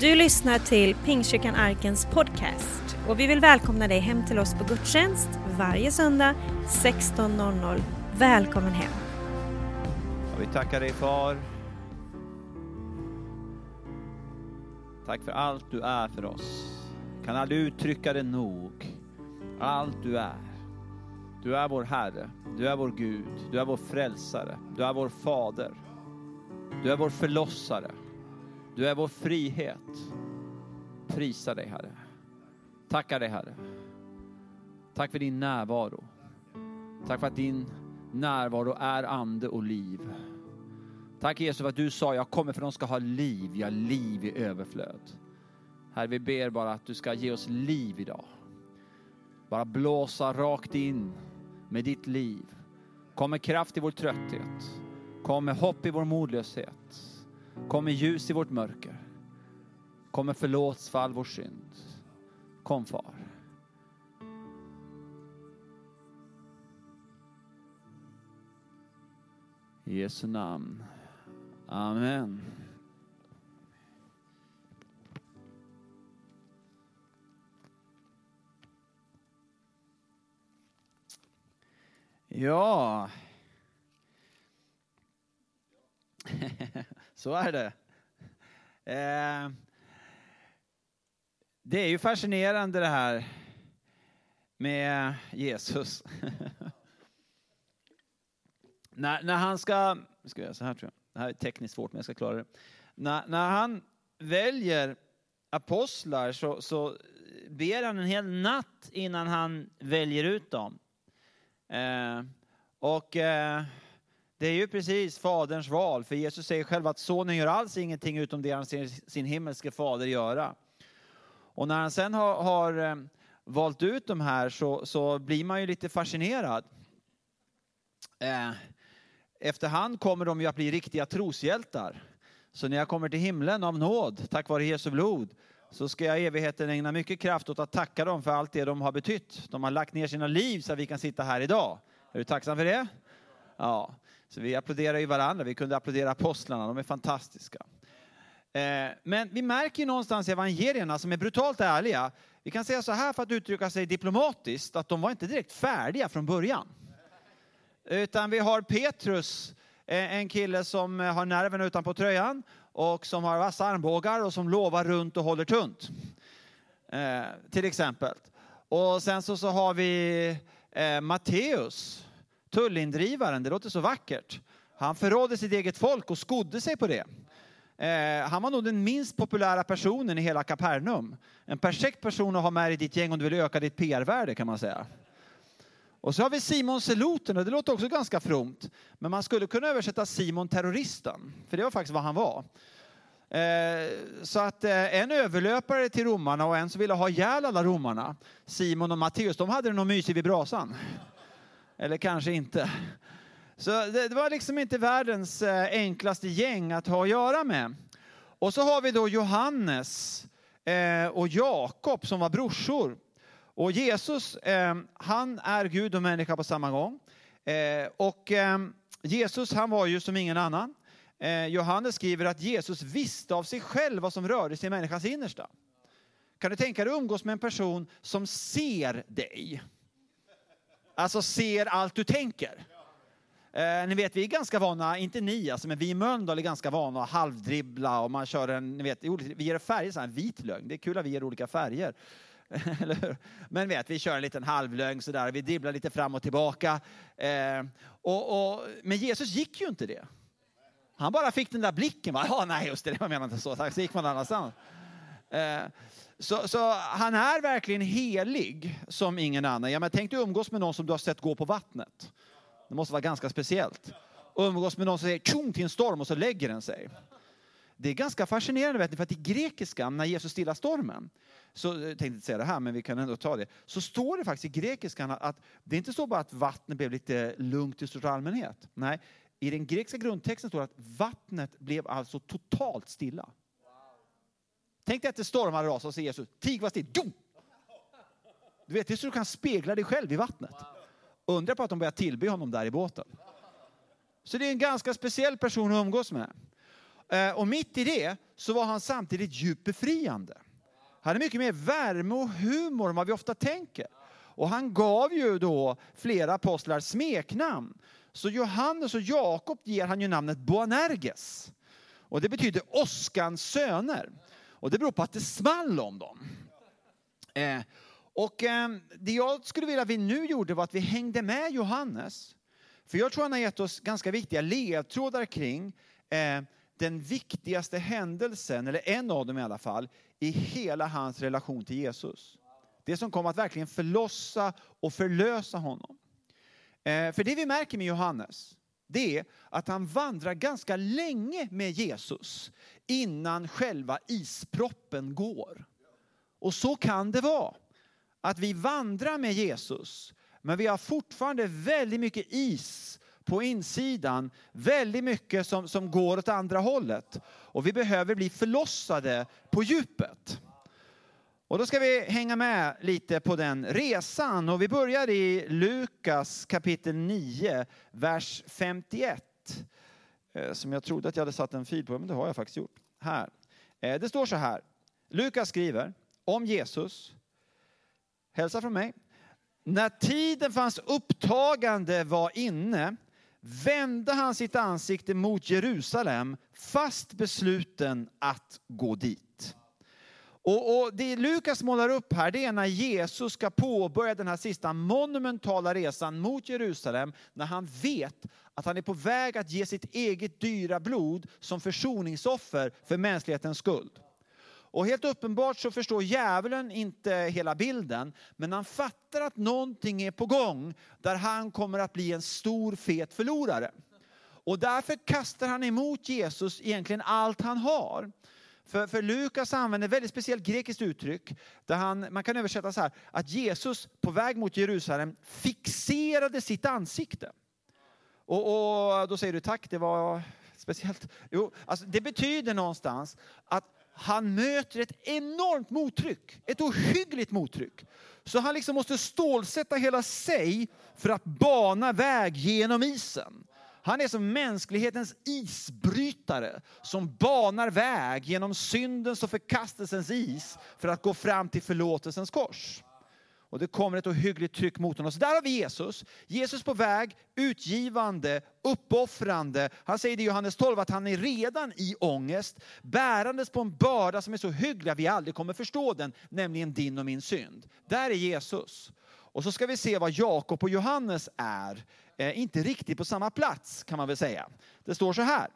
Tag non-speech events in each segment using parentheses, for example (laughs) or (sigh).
Du lyssnar till Pingstkyrkan Arkens podcast och vi vill välkomna dig hem till oss på gudstjänst varje söndag 16.00. Välkommen hem! Ja, vi tackar dig far. Tack för allt du är för oss. Kan aldrig uttrycka det nog. Allt du är. Du är vår Herre, du är vår Gud, du är vår frälsare, du är vår Fader. Du är vår förlossare. Du är vår frihet. Prisa dig Herre. Tacka dig Herre. Tack för din närvaro. Tack för att din närvaro är ande och liv. Tack Jesus för att du sa, jag kommer för att de ska ha liv, ja liv i överflöd. Herre, vi ber bara att du ska ge oss liv idag. Bara blåsa rakt in med ditt liv. Kom med kraft i vår trötthet. Kom med hopp i vår modlöshet. Kom med ljus i vårt mörker. Kom med förlåts för all vår synd. Kom far. I Jesu namn. Amen. Ja. (laughs) Så är det. Eh, det är ju fascinerande det här med Jesus. (laughs) när, när han ska, ska jag så här tror jag, det här är tekniskt svårt men jag ska klara det. När, när han väljer apostlar så, så ber han en hel natt innan han väljer ut dem. Eh, och eh, det är ju precis Faderns val, för Jesus säger själv att Sonen gör alls ingenting utom det han ser sin himmelske fader göra. Och när han sen har, har eh, valt ut de här så, så, blir man ju lite fascinerad. Eh, efterhand kommer de ju att bli riktiga troshjältar. Så när jag kommer till himlen av nåd, tack vare Jesu blod, så ska jag i evigheten ägna mycket kraft åt att tacka dem för allt det de har betytt. De har lagt ner sina liv så att vi kan sitta här idag. Är du tacksam för det? Ja, så vi applåderar ju varandra. Vi kunde applådera apostlarna, de är fantastiska. Eh, men vi märker ju någonstans i evangelierna som är brutalt ärliga. Vi kan säga så här för att uttrycka sig diplomatiskt, att de var inte direkt färdiga från början. Utan vi har Petrus, eh, en kille som eh, har nerven utanpå tröjan och som har vassa armbågar och som lovar runt och håller tunt. Eh, till exempel. Och sen så, så har vi eh, Matteus, tullindrivaren, det låter så vackert. Han förrådde sitt eget folk och skodde sig på det. Eh, han var nog den minst populära personen i hela Kapernaum. En perfekt person att ha med i ditt gäng om du vill öka ditt PR-värde kan man säga. Och så har vi Simon Seloten och det låter också ganska fromt. Men man skulle kunna översätta Simon terroristen, för det var faktiskt vad han var. Eh, så att eh, en överlöpare till romarna och en som ville ha ihjäl alla romarna, Simon och Matteus, de hade det nog mysigt vid brasan. Eller kanske inte. Så det, var liksom inte världens eh, enklaste gäng att ha att göra med. Och så har vi då Johannes eh, och Jakob som var brorsor. Och Jesus, eh, han är Gud och människa på samma gång. Och Jesus, han var ju som ingen annan. Johannes skriver att Jesus visste av sig själv vad som rörde sig i människans innersta. Kan du tänka dig att umgås med en person som ser dig? Alltså ser allt du tänker. Eh, ni vet, vi är ganska vana, inte ni alltså, men vi i Mölndal är ganska vana att halvdribbla och man kör en, ni vet, vi ger färger, så här, vit lögn. Det är kul att vi ger olika färger. (laughs) men vet, vi kör en liten halvlögn sådär, vi dribblar lite fram och tillbaka. Eh, och, och, men Jesus gick ju inte det. Han bara fick den där blicken, va? (laughs) Ja, nej just det, det menar inte så, så gick man annanstans. Eh, så, så, han är verkligen helig som ingen annan. Ja, men tänk dig umgås med någon som du har sett gå på vattnet. Det måste vara ganska speciellt. Umgås med någon som säger tjong till en storm och så lägger den sig. Det är ganska fascinerande vet ni, för att i grekiskan när Jesus stillar stormen, så jag tänkte inte säga det här men vi kan ändå ta det, så står det faktiskt i grekiskan att det inte står bara att vattnet blev lite lugnt i största allmänhet. Nej, i den grekiska grundtexten står det att vattnet blev alltså totalt stilla. Tänk dig att det stormar och rasar och säger Jesus, tig var still. Du vet, det är så du kan spegla dig själv i vattnet. Undra på att de börjar tillbe honom där i båten. Så det är en ganska speciell person att umgås med. Eh, och mitt i det så var han samtidigt djupt befriande. Han hade mycket mer värme och humor än vad vi ofta tänker. Och han gav ju då flera apostlar smeknamn. Så Johannes och Jakob ger han ju namnet Boanerges. Och det betyder åskans söner. Och det beror på att det small om dem. Eh, och eh, det jag skulle vilja att vi nu gjorde var att vi hängde med Johannes. För jag tror han har gett oss ganska viktiga ledtrådar kring eh, den viktigaste händelsen, eller en av dem i alla fall, i hela hans relation till Jesus. Det som kom att verkligen förlossa och förlösa honom. Eh, för det vi märker med Johannes, det är att han vandrar ganska länge med Jesus innan själva isproppen går. Och så kan det vara. Att vi vandrar med Jesus, men vi har fortfarande väldigt mycket is på insidan. Väldigt mycket som, som går åt andra hållet. Och vi behöver bli förlossade på djupet. Och då ska vi hänga med lite på den resan. Och vi börjar i Lukas kapitel 9, vers 51. Eh, som jag trodde att jag hade satt en fil på, men det har jag faktiskt gjort. Här. Eh, det står så här. Lukas skriver om Jesus. Hälsa från mig. När tiden för hans upptagande var inne vände han sitt ansikte mot Jerusalem fast besluten att gå dit. Och, och, Det Lukas målar upp här det är när Jesus ska påbörja den här sista monumentala resan mot Jerusalem när han vet att han är på väg att ge sitt eget dyra blod som försoningsoffer för mänsklighetens skuld. Och helt uppenbart så förstår djävulen inte hela bilden, men han fattar att någonting är på gång där han kommer att bli en stor fet förlorare. Och därför kastar han emot Jesus egentligen allt han har. För, för Lukas använder ett väldigt speciellt grekiskt uttryck där han, man kan översätta så här, att Jesus på väg mot Jerusalem fixerade sitt ansikte. Och, och då säger du tack, det var speciellt. Jo, alltså det betyder någonstans att han möter ett enormt mottryck, ett ohyggligt mottryck. Så han liksom måste stålsätta hela sig för att bana väg genom isen. Han är som mänsklighetens isbrytare som banar väg genom syndens och förkastelsens is för att gå fram till förlåtelsens kors. Och det kommer ett ohyggligt tryck mot honom. Så där har vi Jesus. Jesus på väg, utgivande, uppoffrande. Han säger i Johannes 12 att han är redan i ångest, bärandes på en börda som är så hygglig att vi aldrig kommer förstå den, nämligen din och min synd. Där är Jesus. Och så ska vi se vad Jakob och Johannes är. Eh, inte riktigt på samma plats kan man väl säga. Det står så här.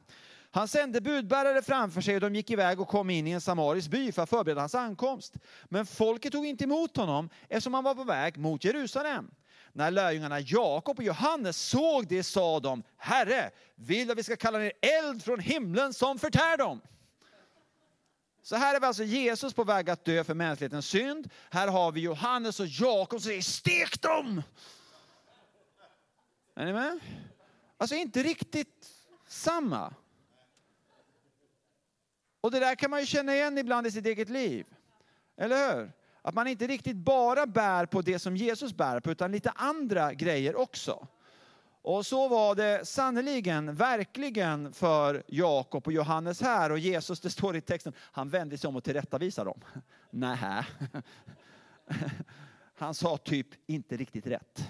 Han sände budbärare framför sig och de gick iväg och kom in i en samarisk by för att förbereda hans ankomst. Men folket tog inte emot honom eftersom han var på väg mot Jerusalem. När lärjungarna Jakob och Johannes såg det sa de, Herre, vill att vi ska kalla ner eld från himlen som förtär dem? Så här är vi alltså Jesus på väg att dö för mänsklighetens synd. Här har vi Johannes och Jakob som säger, stek dem! Är ni med? Alltså inte riktigt samma. Och det där kan man ju känna igen ibland i sitt eget liv. Eller hur? Att man inte riktigt bara bär på det som Jesus bär på, utan lite andra grejer också. Och så var det sannerligen, verkligen för Jakob och Johannes här. Och Jesus, det står i texten, han vände sig om och tillrättavisade dem. Nähä. Han sa typ inte riktigt rätt.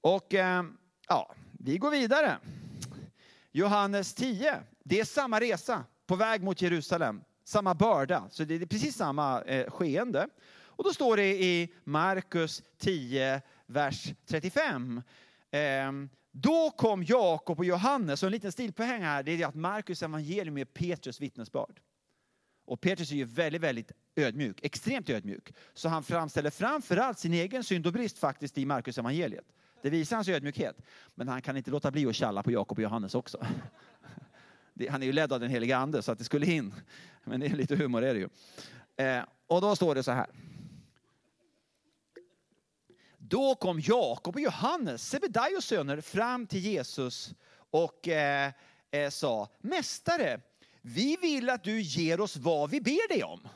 Och eh, ja, vi går vidare. Johannes 10. Det är samma resa på väg mot Jerusalem, samma börda. Så det är precis samma eh, skeende. Och då står det i Markus 10, vers 35. Ehm, då kom Jakob och Johannes, och en liten stilpoäng här, det är att Markus evangelium är Petrus vittnesbörd. Och Petrus är ju väldigt, väldigt ödmjuk, extremt ödmjuk. Så han framställer framförallt sin egen synd och brist faktiskt i Markus evangeliet. Det visar hans ödmjukhet. Men han kan inte låta bli att tjalla på Jakob och Johannes också. (laughs) Han är ju ledd av den heliga ande så att det skulle in. Men det är lite humor är det ju. Eh, och då står det så här. Då kom Jakob och Johannes, Sebedaios söner, fram till Jesus och eh, eh, sa, Mästare, vi vill att du ger oss vad vi ber dig om.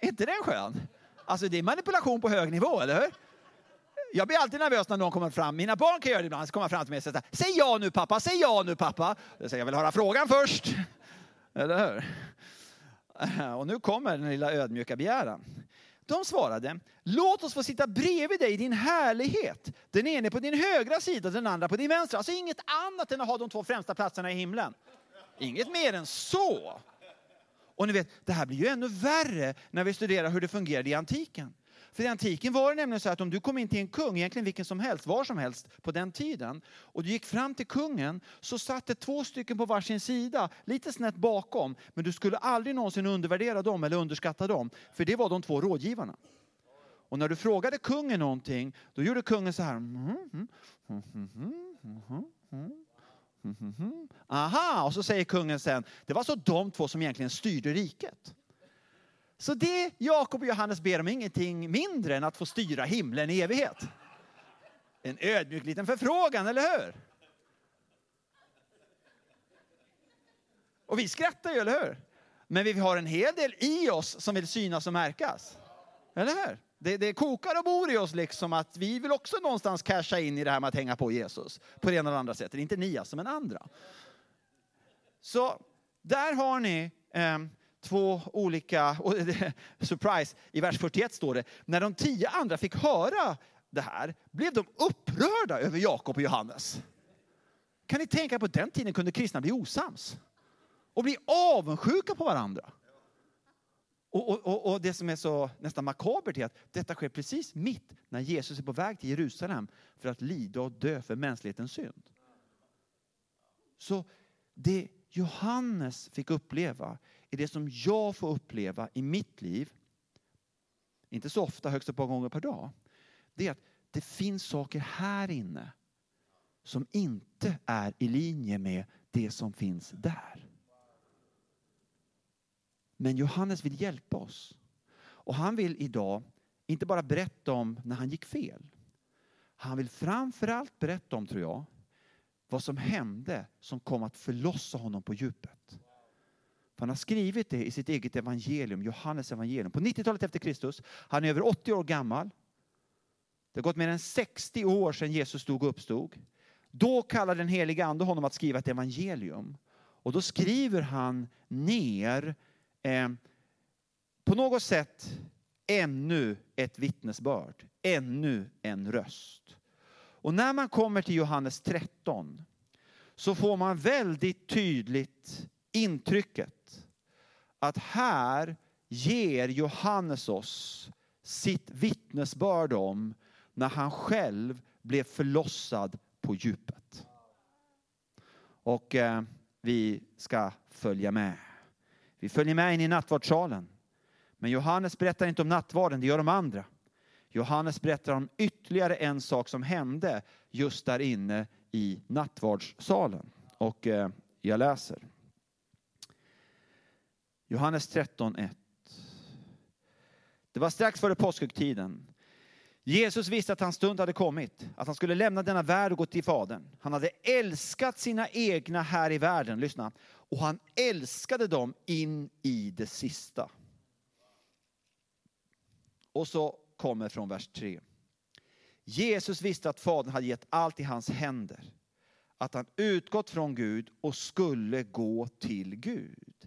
Är inte den skön? Alltså det är manipulation på hög nivå, eller hur? Jag blir alltid nervös när någon kommer fram. Mina barn kan göra det ibland. Så kommer fram till mig och säger Säg ja nu pappa, säg ja nu pappa. Jag säger jag vill höra frågan först. Eller hur? Och nu kommer den lilla ödmjuka begäran. De svarade, låt oss få sitta bredvid dig i din härlighet. Den ene på din högra sida, den andra på din vänstra. Alltså inget annat än att ha de två främsta platserna i himlen. Inget mer än så. Och ni vet, det här blir ju ännu värre när vi studerar hur det fungerade i antiken. För i antiken var det nämligen så att om du kom in till en kung, egentligen vilken som helst, var som helst på den tiden, och du gick fram till kungen, så satt det två stycken på varsin sida, lite snett bakom, men du skulle aldrig någonsin undervärdera dem eller underskatta dem, för det var de två rådgivarna. Och när du frågade kungen någonting, då gjorde kungen så här. Mm, mm, mm, aha, och så säger kungen sen, det var så de två som egentligen styrde riket. Så det Jakob och Johannes ber om ingenting mindre än att få styra himlen i evighet. En ödmjuk liten förfrågan, eller hur? Och vi skrattar ju, eller hur? Men vi har en hel del i oss som vill synas och märkas. Eller hur? Det, det kokar och bor i oss liksom att vi vill också någonstans casha in i det här med att hänga på Jesus. På det ena eller andra sättet. Inte ni alltså, men andra. Så där har ni eh, två olika, och, (laughs) surprise, i vers 41 står det, när de tio andra fick höra det här blev de upprörda över Jakob och Johannes. Kan ni tänka på den tiden kunde kristna bli osams och bli avundsjuka på varandra. Och, och, och, det som är så nästan makabert är att detta sker precis mitt när Jesus är på väg till Jerusalem för att lida och dö för mänsklighetens synd. Så det Johannes fick uppleva i det som jag får uppleva i mitt liv, inte så ofta, högst ett par gånger per dag, det är att det finns saker här inne som inte är i linje med det som finns där. Men Johannes vill hjälpa oss. Och han vill idag inte bara berätta om när han gick fel. Han vill framförallt berätta om, tror jag, vad som hände som kom att förlossa honom på djupet. För han har skrivit det i sitt eget evangelium, Johannes evangelium. På 90-talet efter Kristus, han är över 80 år gammal. Det har gått mer än 60 år sedan Jesus stod och uppstod. Då kallar den heliga ande honom att skriva ett evangelium. Och då skriver han ner eh, på något sätt ännu ett vittnesbörd, ännu en röst. Och när man kommer till Johannes 13 så får man väldigt tydligt intrycket att här ger Johannes oss sitt vittnesbörd om när han själv blev förlossad på djupet. Och eh, vi ska följa med. Vi följer med in i nattvardssalen. Men Johannes berättar inte om nattvarden, det gör de andra. Johannes berättar om ytterligare en sak som hände just där inne i nattvardssalen. Och eh, jag läser. Johannes 13.1. Det var strax före påskhögtiden. Jesus visste att hans stund hade kommit, att han skulle lämna denna värld och gå till Fadern. Han hade älskat sina egna här i världen, lyssna, och han älskade dem in i det sista. Och så kommer från vers 3. Jesus visste att Fadern hade gett allt i hans händer, att han utgått från Gud och skulle gå till Gud.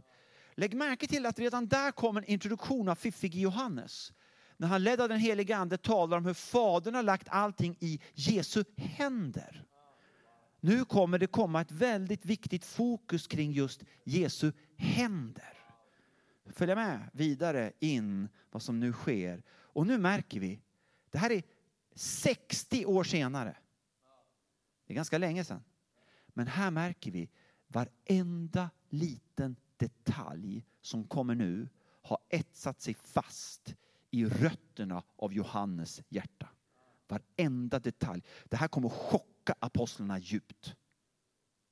Lägg märke till att redan där kommer en introduktion av fiffige Johannes. När han ledd av den helige ande talar om hur Fadern har lagt allting i Jesu händer. Nu kommer det komma ett väldigt viktigt fokus kring just Jesu händer. Följa med vidare in vad som nu sker. Och nu märker vi, det här är 60 år senare. Det är ganska länge sedan. Men här märker vi varenda liten detalj som kommer nu har etsat sig fast i rötterna av Johannes hjärta. Varenda detalj. Det här kommer chocka apostlarna djupt.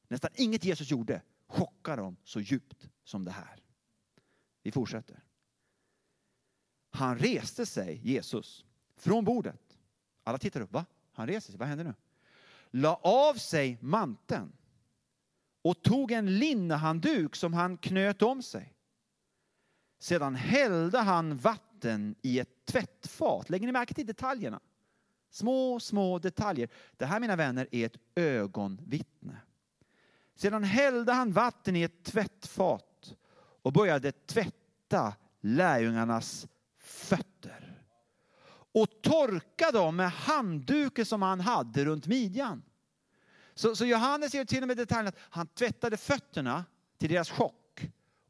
Nästan inget Jesus gjorde chockar dem så djupt som det här. Vi fortsätter. Han reste sig, Jesus, från bordet. Alla tittar upp. Va? Han reser sig. Vad händer nu? La av sig manteln och tog en linnehandduk som han knöt om sig. Sedan hällde han vatten i ett tvättfat. Lägger ni märke till detaljerna? Små, små detaljer. Det här mina vänner är ett ögonvittne. Sedan hällde han vatten i ett tvättfat och började tvätta lärjungarnas fötter och torka dem med handduken som han hade runt midjan. Så, så Johannes ger till och med detaljen att han tvättade fötterna till deras chock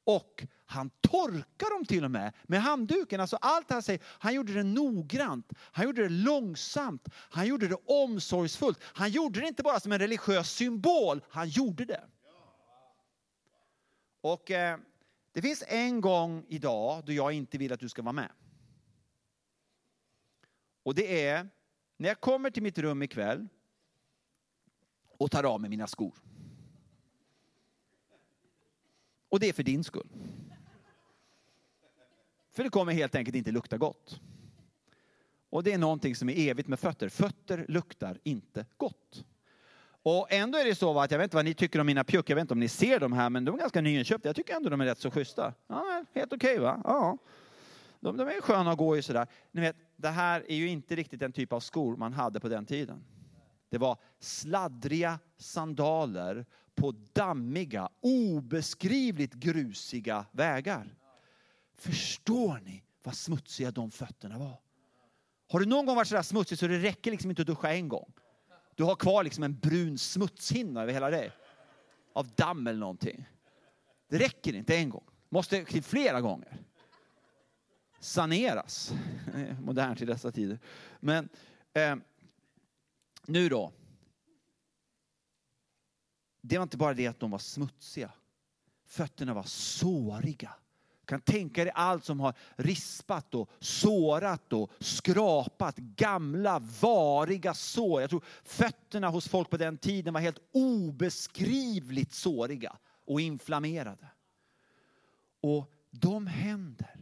och han torkar dem till och med med handduken. Alltså allt han säger, han gjorde det noggrant, han gjorde det långsamt, han gjorde det omsorgsfullt. Han gjorde det inte bara som en religiös symbol, han gjorde det. Och eh, det finns en gång idag då jag inte vill att du ska vara med. Och det är när jag kommer till mitt rum ikväll och tar av mig mina skor. Och det är för din skull. För det kommer helt enkelt inte lukta gott. Och det är någonting som är evigt med fötter. Fötter luktar inte gott. Och ändå är det så att jag vet inte vad ni tycker om mina pjuck, jag vet inte om ni ser dem här, men de är ganska nyinköpta. Jag tycker ändå de är rätt så schyssta. Ja, helt okej okay, va? Ja. De, de, är sköna att gå i sådär. Ni vet, det här är ju inte riktigt den typ av skor man hade på den tiden. Det var sladdriga sandaler på dammiga, obeskrivligt grusiga vägar. Förstår ni vad smutsiga de fötterna var? Har du någon gång varit så där smutsig så det räcker liksom inte att duscha en gång? Du har kvar liksom en brun smutshinna över hela dig. Av damm eller någonting. Det räcker inte en gång. Måste till flera gånger. Saneras. (laughs) Modernt i dessa tider. Men eh, nu då. Det var inte bara det att de var smutsiga. Fötterna var såriga kan tänka dig allt som har rispat och sårat och skrapat. Gamla, variga sår. Jag tror fötterna hos folk på den tiden var helt obeskrivligt såriga och inflammerade. Och de händer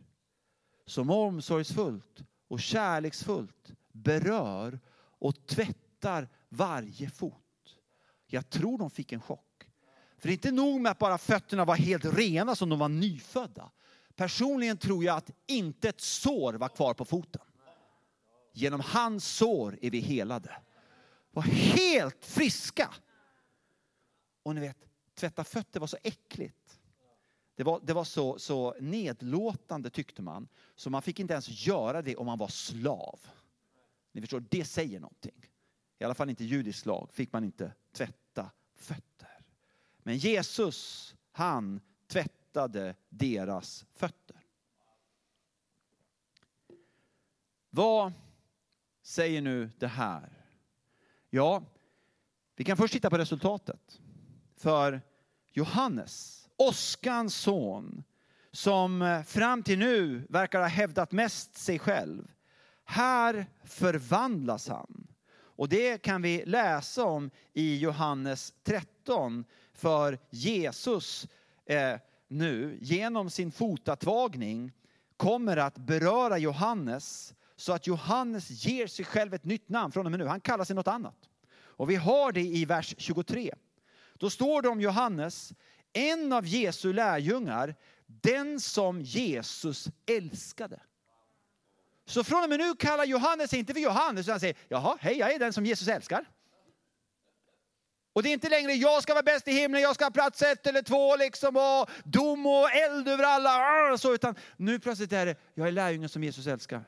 som omsorgsfullt och kärleksfullt berör och tvättar varje fot. Jag tror de fick en chock. För det är inte nog med att bara fötterna var helt rena som de var nyfödda. Personligen tror jag att inte ett sår var kvar på foten. Genom hans sår är vi helade. Var helt friska. Och ni vet, tvätta fötter var så äckligt. Det var, det var så, så nedlåtande tyckte man. Så man fick inte ens göra det om man var slav. Ni förstår, det säger någonting. I alla fall inte judisk lag fick man inte tvätta fötter. Men Jesus, han tvättade deras fötter. Vad säger nu det här? Ja, vi kan först titta på resultatet. För Johannes, Oskans son, som fram till nu verkar ha hävdat mest sig själv. Här förvandlas han. Och det kan vi läsa om i Johannes 13. För Jesus eh, nu genom sin fotatvagning kommer att beröra Johannes så att Johannes ger sig själv ett nytt namn från och med nu. Han kallar sig något annat. Och vi har det i vers 23. Då står det om Johannes, en av Jesu lärjungar, den som Jesus älskade. Så från och med nu kallar Johannes inte för Johannes, utan han säger, jaha, hej, jag är den som Jesus älskar. Och det är inte längre jag ska vara bäst i himlen, jag ska ha plats ett eller två liksom och dom och eld över alla. Så, utan nu plötsligt är det, jag är lärjungen som Jesus älskar.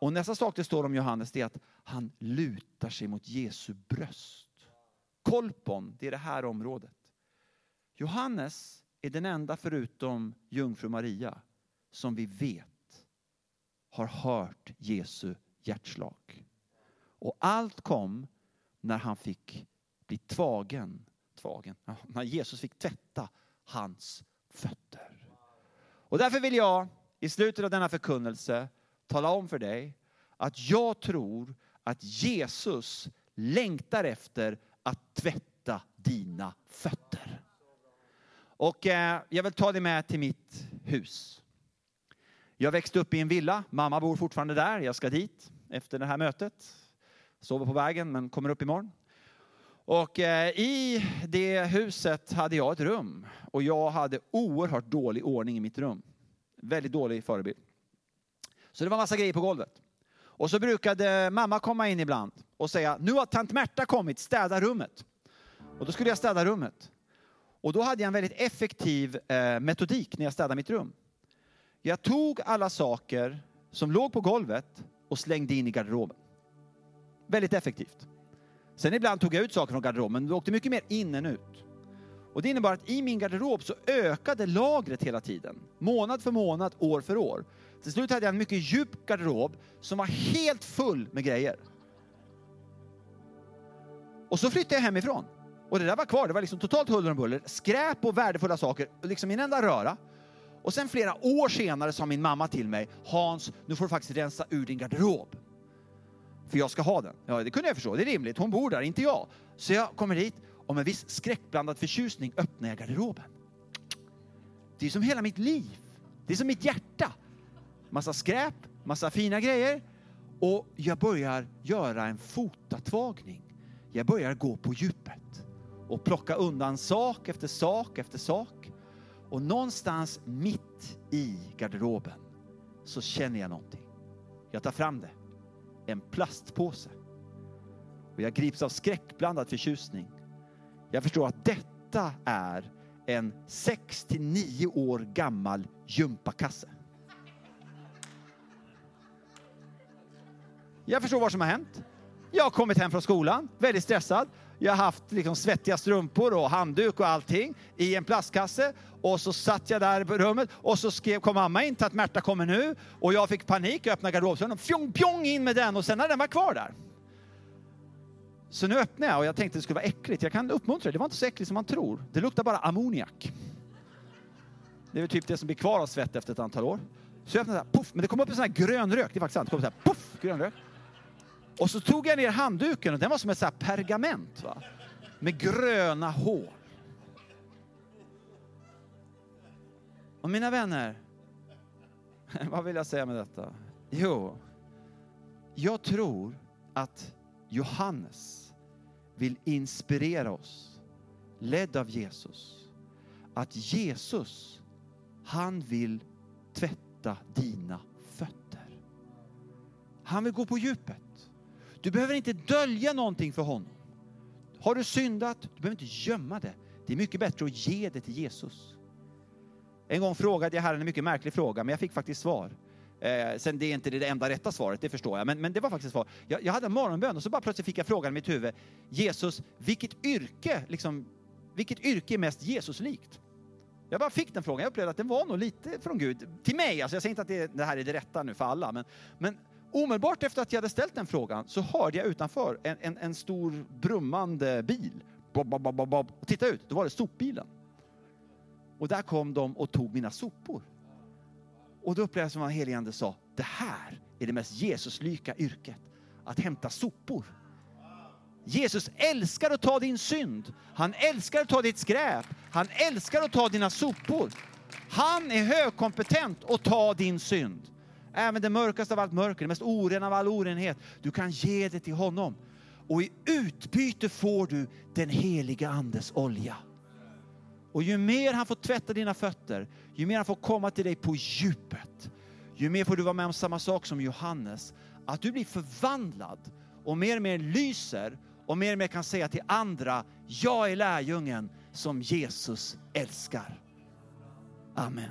Och nästa sak det står om Johannes är att han lutar sig mot Jesu bröst. Kolpon, det är det här området. Johannes är den enda förutom jungfru Maria som vi vet har hört Jesu hjärtslag. Och allt kom när han fick bli tvagen, tvagen när Jesus fick tvätta hans fötter. Och därför vill jag i slutet av denna förkunnelse tala om för dig att jag tror att Jesus längtar efter att tvätta dina fötter. Och eh, jag vill ta dig med till mitt hus. Jag växte upp i en villa, mamma bor fortfarande där, jag ska dit efter det här mötet. Sover på vägen men kommer upp imorgon. Och eh, i det huset hade jag ett rum och jag hade oerhört dålig ordning i mitt rum. Väldigt dålig förebild. Så det var massa grejer på golvet. Och så brukade mamma komma in ibland och säga, nu har tant Märta kommit, städa rummet. Och då skulle jag städa rummet. Och då hade jag en väldigt effektiv eh, metodik när jag städade mitt rum. Jag tog alla saker som låg på golvet och slängde in i garderoben. Väldigt effektivt. Sen ibland tog jag ut saker från garderoben, men det åkte mycket mer in än ut. Och det innebar att i min garderob så ökade lagret hela tiden. Månad för månad, år för år. Till slut hade jag en mycket djup garderob som var helt full med grejer. Och så flyttade jag hemifrån. Och det där var kvar, det var liksom totalt huller om buller. Skräp och värdefulla saker, liksom i en enda röra. Och sen flera år senare sa min mamma till mig, Hans, nu får du faktiskt rensa ur din garderob. För jag ska ha den. Ja, det kunde jag förstå, det är rimligt. Hon bor där, inte jag. Så jag kommer dit, och med viss skräckblandad förtjusning öppnar jag garderoben. Det är som hela mitt liv. Det är som mitt hjärta. Massa skräp, massa fina grejer. Och jag börjar göra en fotatvagning. Jag börjar gå på djupet och plocka undan sak efter sak efter sak. Och någonstans mitt i garderoben så känner jag någonting. Jag tar fram det. En plastpåse. Och jag grips av skräckblandad förtjusning. Jag förstår att detta är en 6 till 9 år gammal gympakasse. Jag förstår vad som har hänt. Jag har kommit hem från skolan, väldigt stressad. Jag har haft liksom svettiga strumpor och handduk och allting i en plastkasse. Och så satt jag där i rummet och så skrev, kom mamma in till att Märta kommer nu. Och jag fick panik och öppnade garderobsdörren och fjong, pjong in med den och sen när den var kvar där. Så nu öppnade jag och jag tänkte att det skulle vara äckligt. Jag kan uppmuntra det, det var inte så äckligt som man tror. Det luktar bara ammoniak. Det är väl typ det som blir kvar av svett efter ett antal år. Så jag öppnade puff, men det kom upp en sån här grön rök, det är faktiskt sant. Det kom så här, puff, grön rök. Och så tog jag ner handduken och den var som ett så pergament va? med gröna hål. Och mina vänner, (laughs) vad vill jag säga med detta? Jo, jag tror att Johannes vill inspirera oss, ledd av Jesus, att Jesus, han vill tvätta dina fötter. Han vill gå på djupet. Du behöver inte dölja någonting för honom. Har du syndat, du behöver inte gömma det. Det är mycket bättre att ge det till Jesus. En gång frågade jag Herren en mycket märklig fråga, men jag fick faktiskt svar. Eh, sen det är inte det enda rätta svaret, det förstår jag, men, men det var faktiskt svar. Jag, jag hade en morgonbön och så bara plötsligt fick jag frågan i mitt huvud, Jesus, vilket yrke, liksom, vilket yrke är mest Jesuslikt? Jag bara fick den frågan, jag upplevde att den var nog lite från Gud, till mig, alltså jag säger inte att det, det här är det rätta nu för alla, men, men omedelbart efter att jag hade ställt den frågan så hörde jag utanför en, en, en stor brummande bil. Bob, bob, bob, bob. Titta ut, då var det sopbilen. Och där kom de och tog mina sopor. Och då upplevde jag som en helig ande sa, det här är det mest Jesuslika yrket. Att hämta sopor. Jesus älskar att ta din synd. Han älskar att ta ditt skräp. Han älskar att ta dina sopor. Han är högkompetent att ta din synd. Även det mörkaste av allt mörker, det mest orena av all orenhet. Du kan ge det till honom. Och i utbyte får du den heliga andes olja. Och ju mer han får tvätta dina fötter, ju mer han får komma till dig på djupet, ju mer får du vara med om samma sak som Johannes. Att du blir förvandlad och mer och mer lyser och mer och mer kan säga till andra, jag är lärjungen som Jesus älskar. Amen.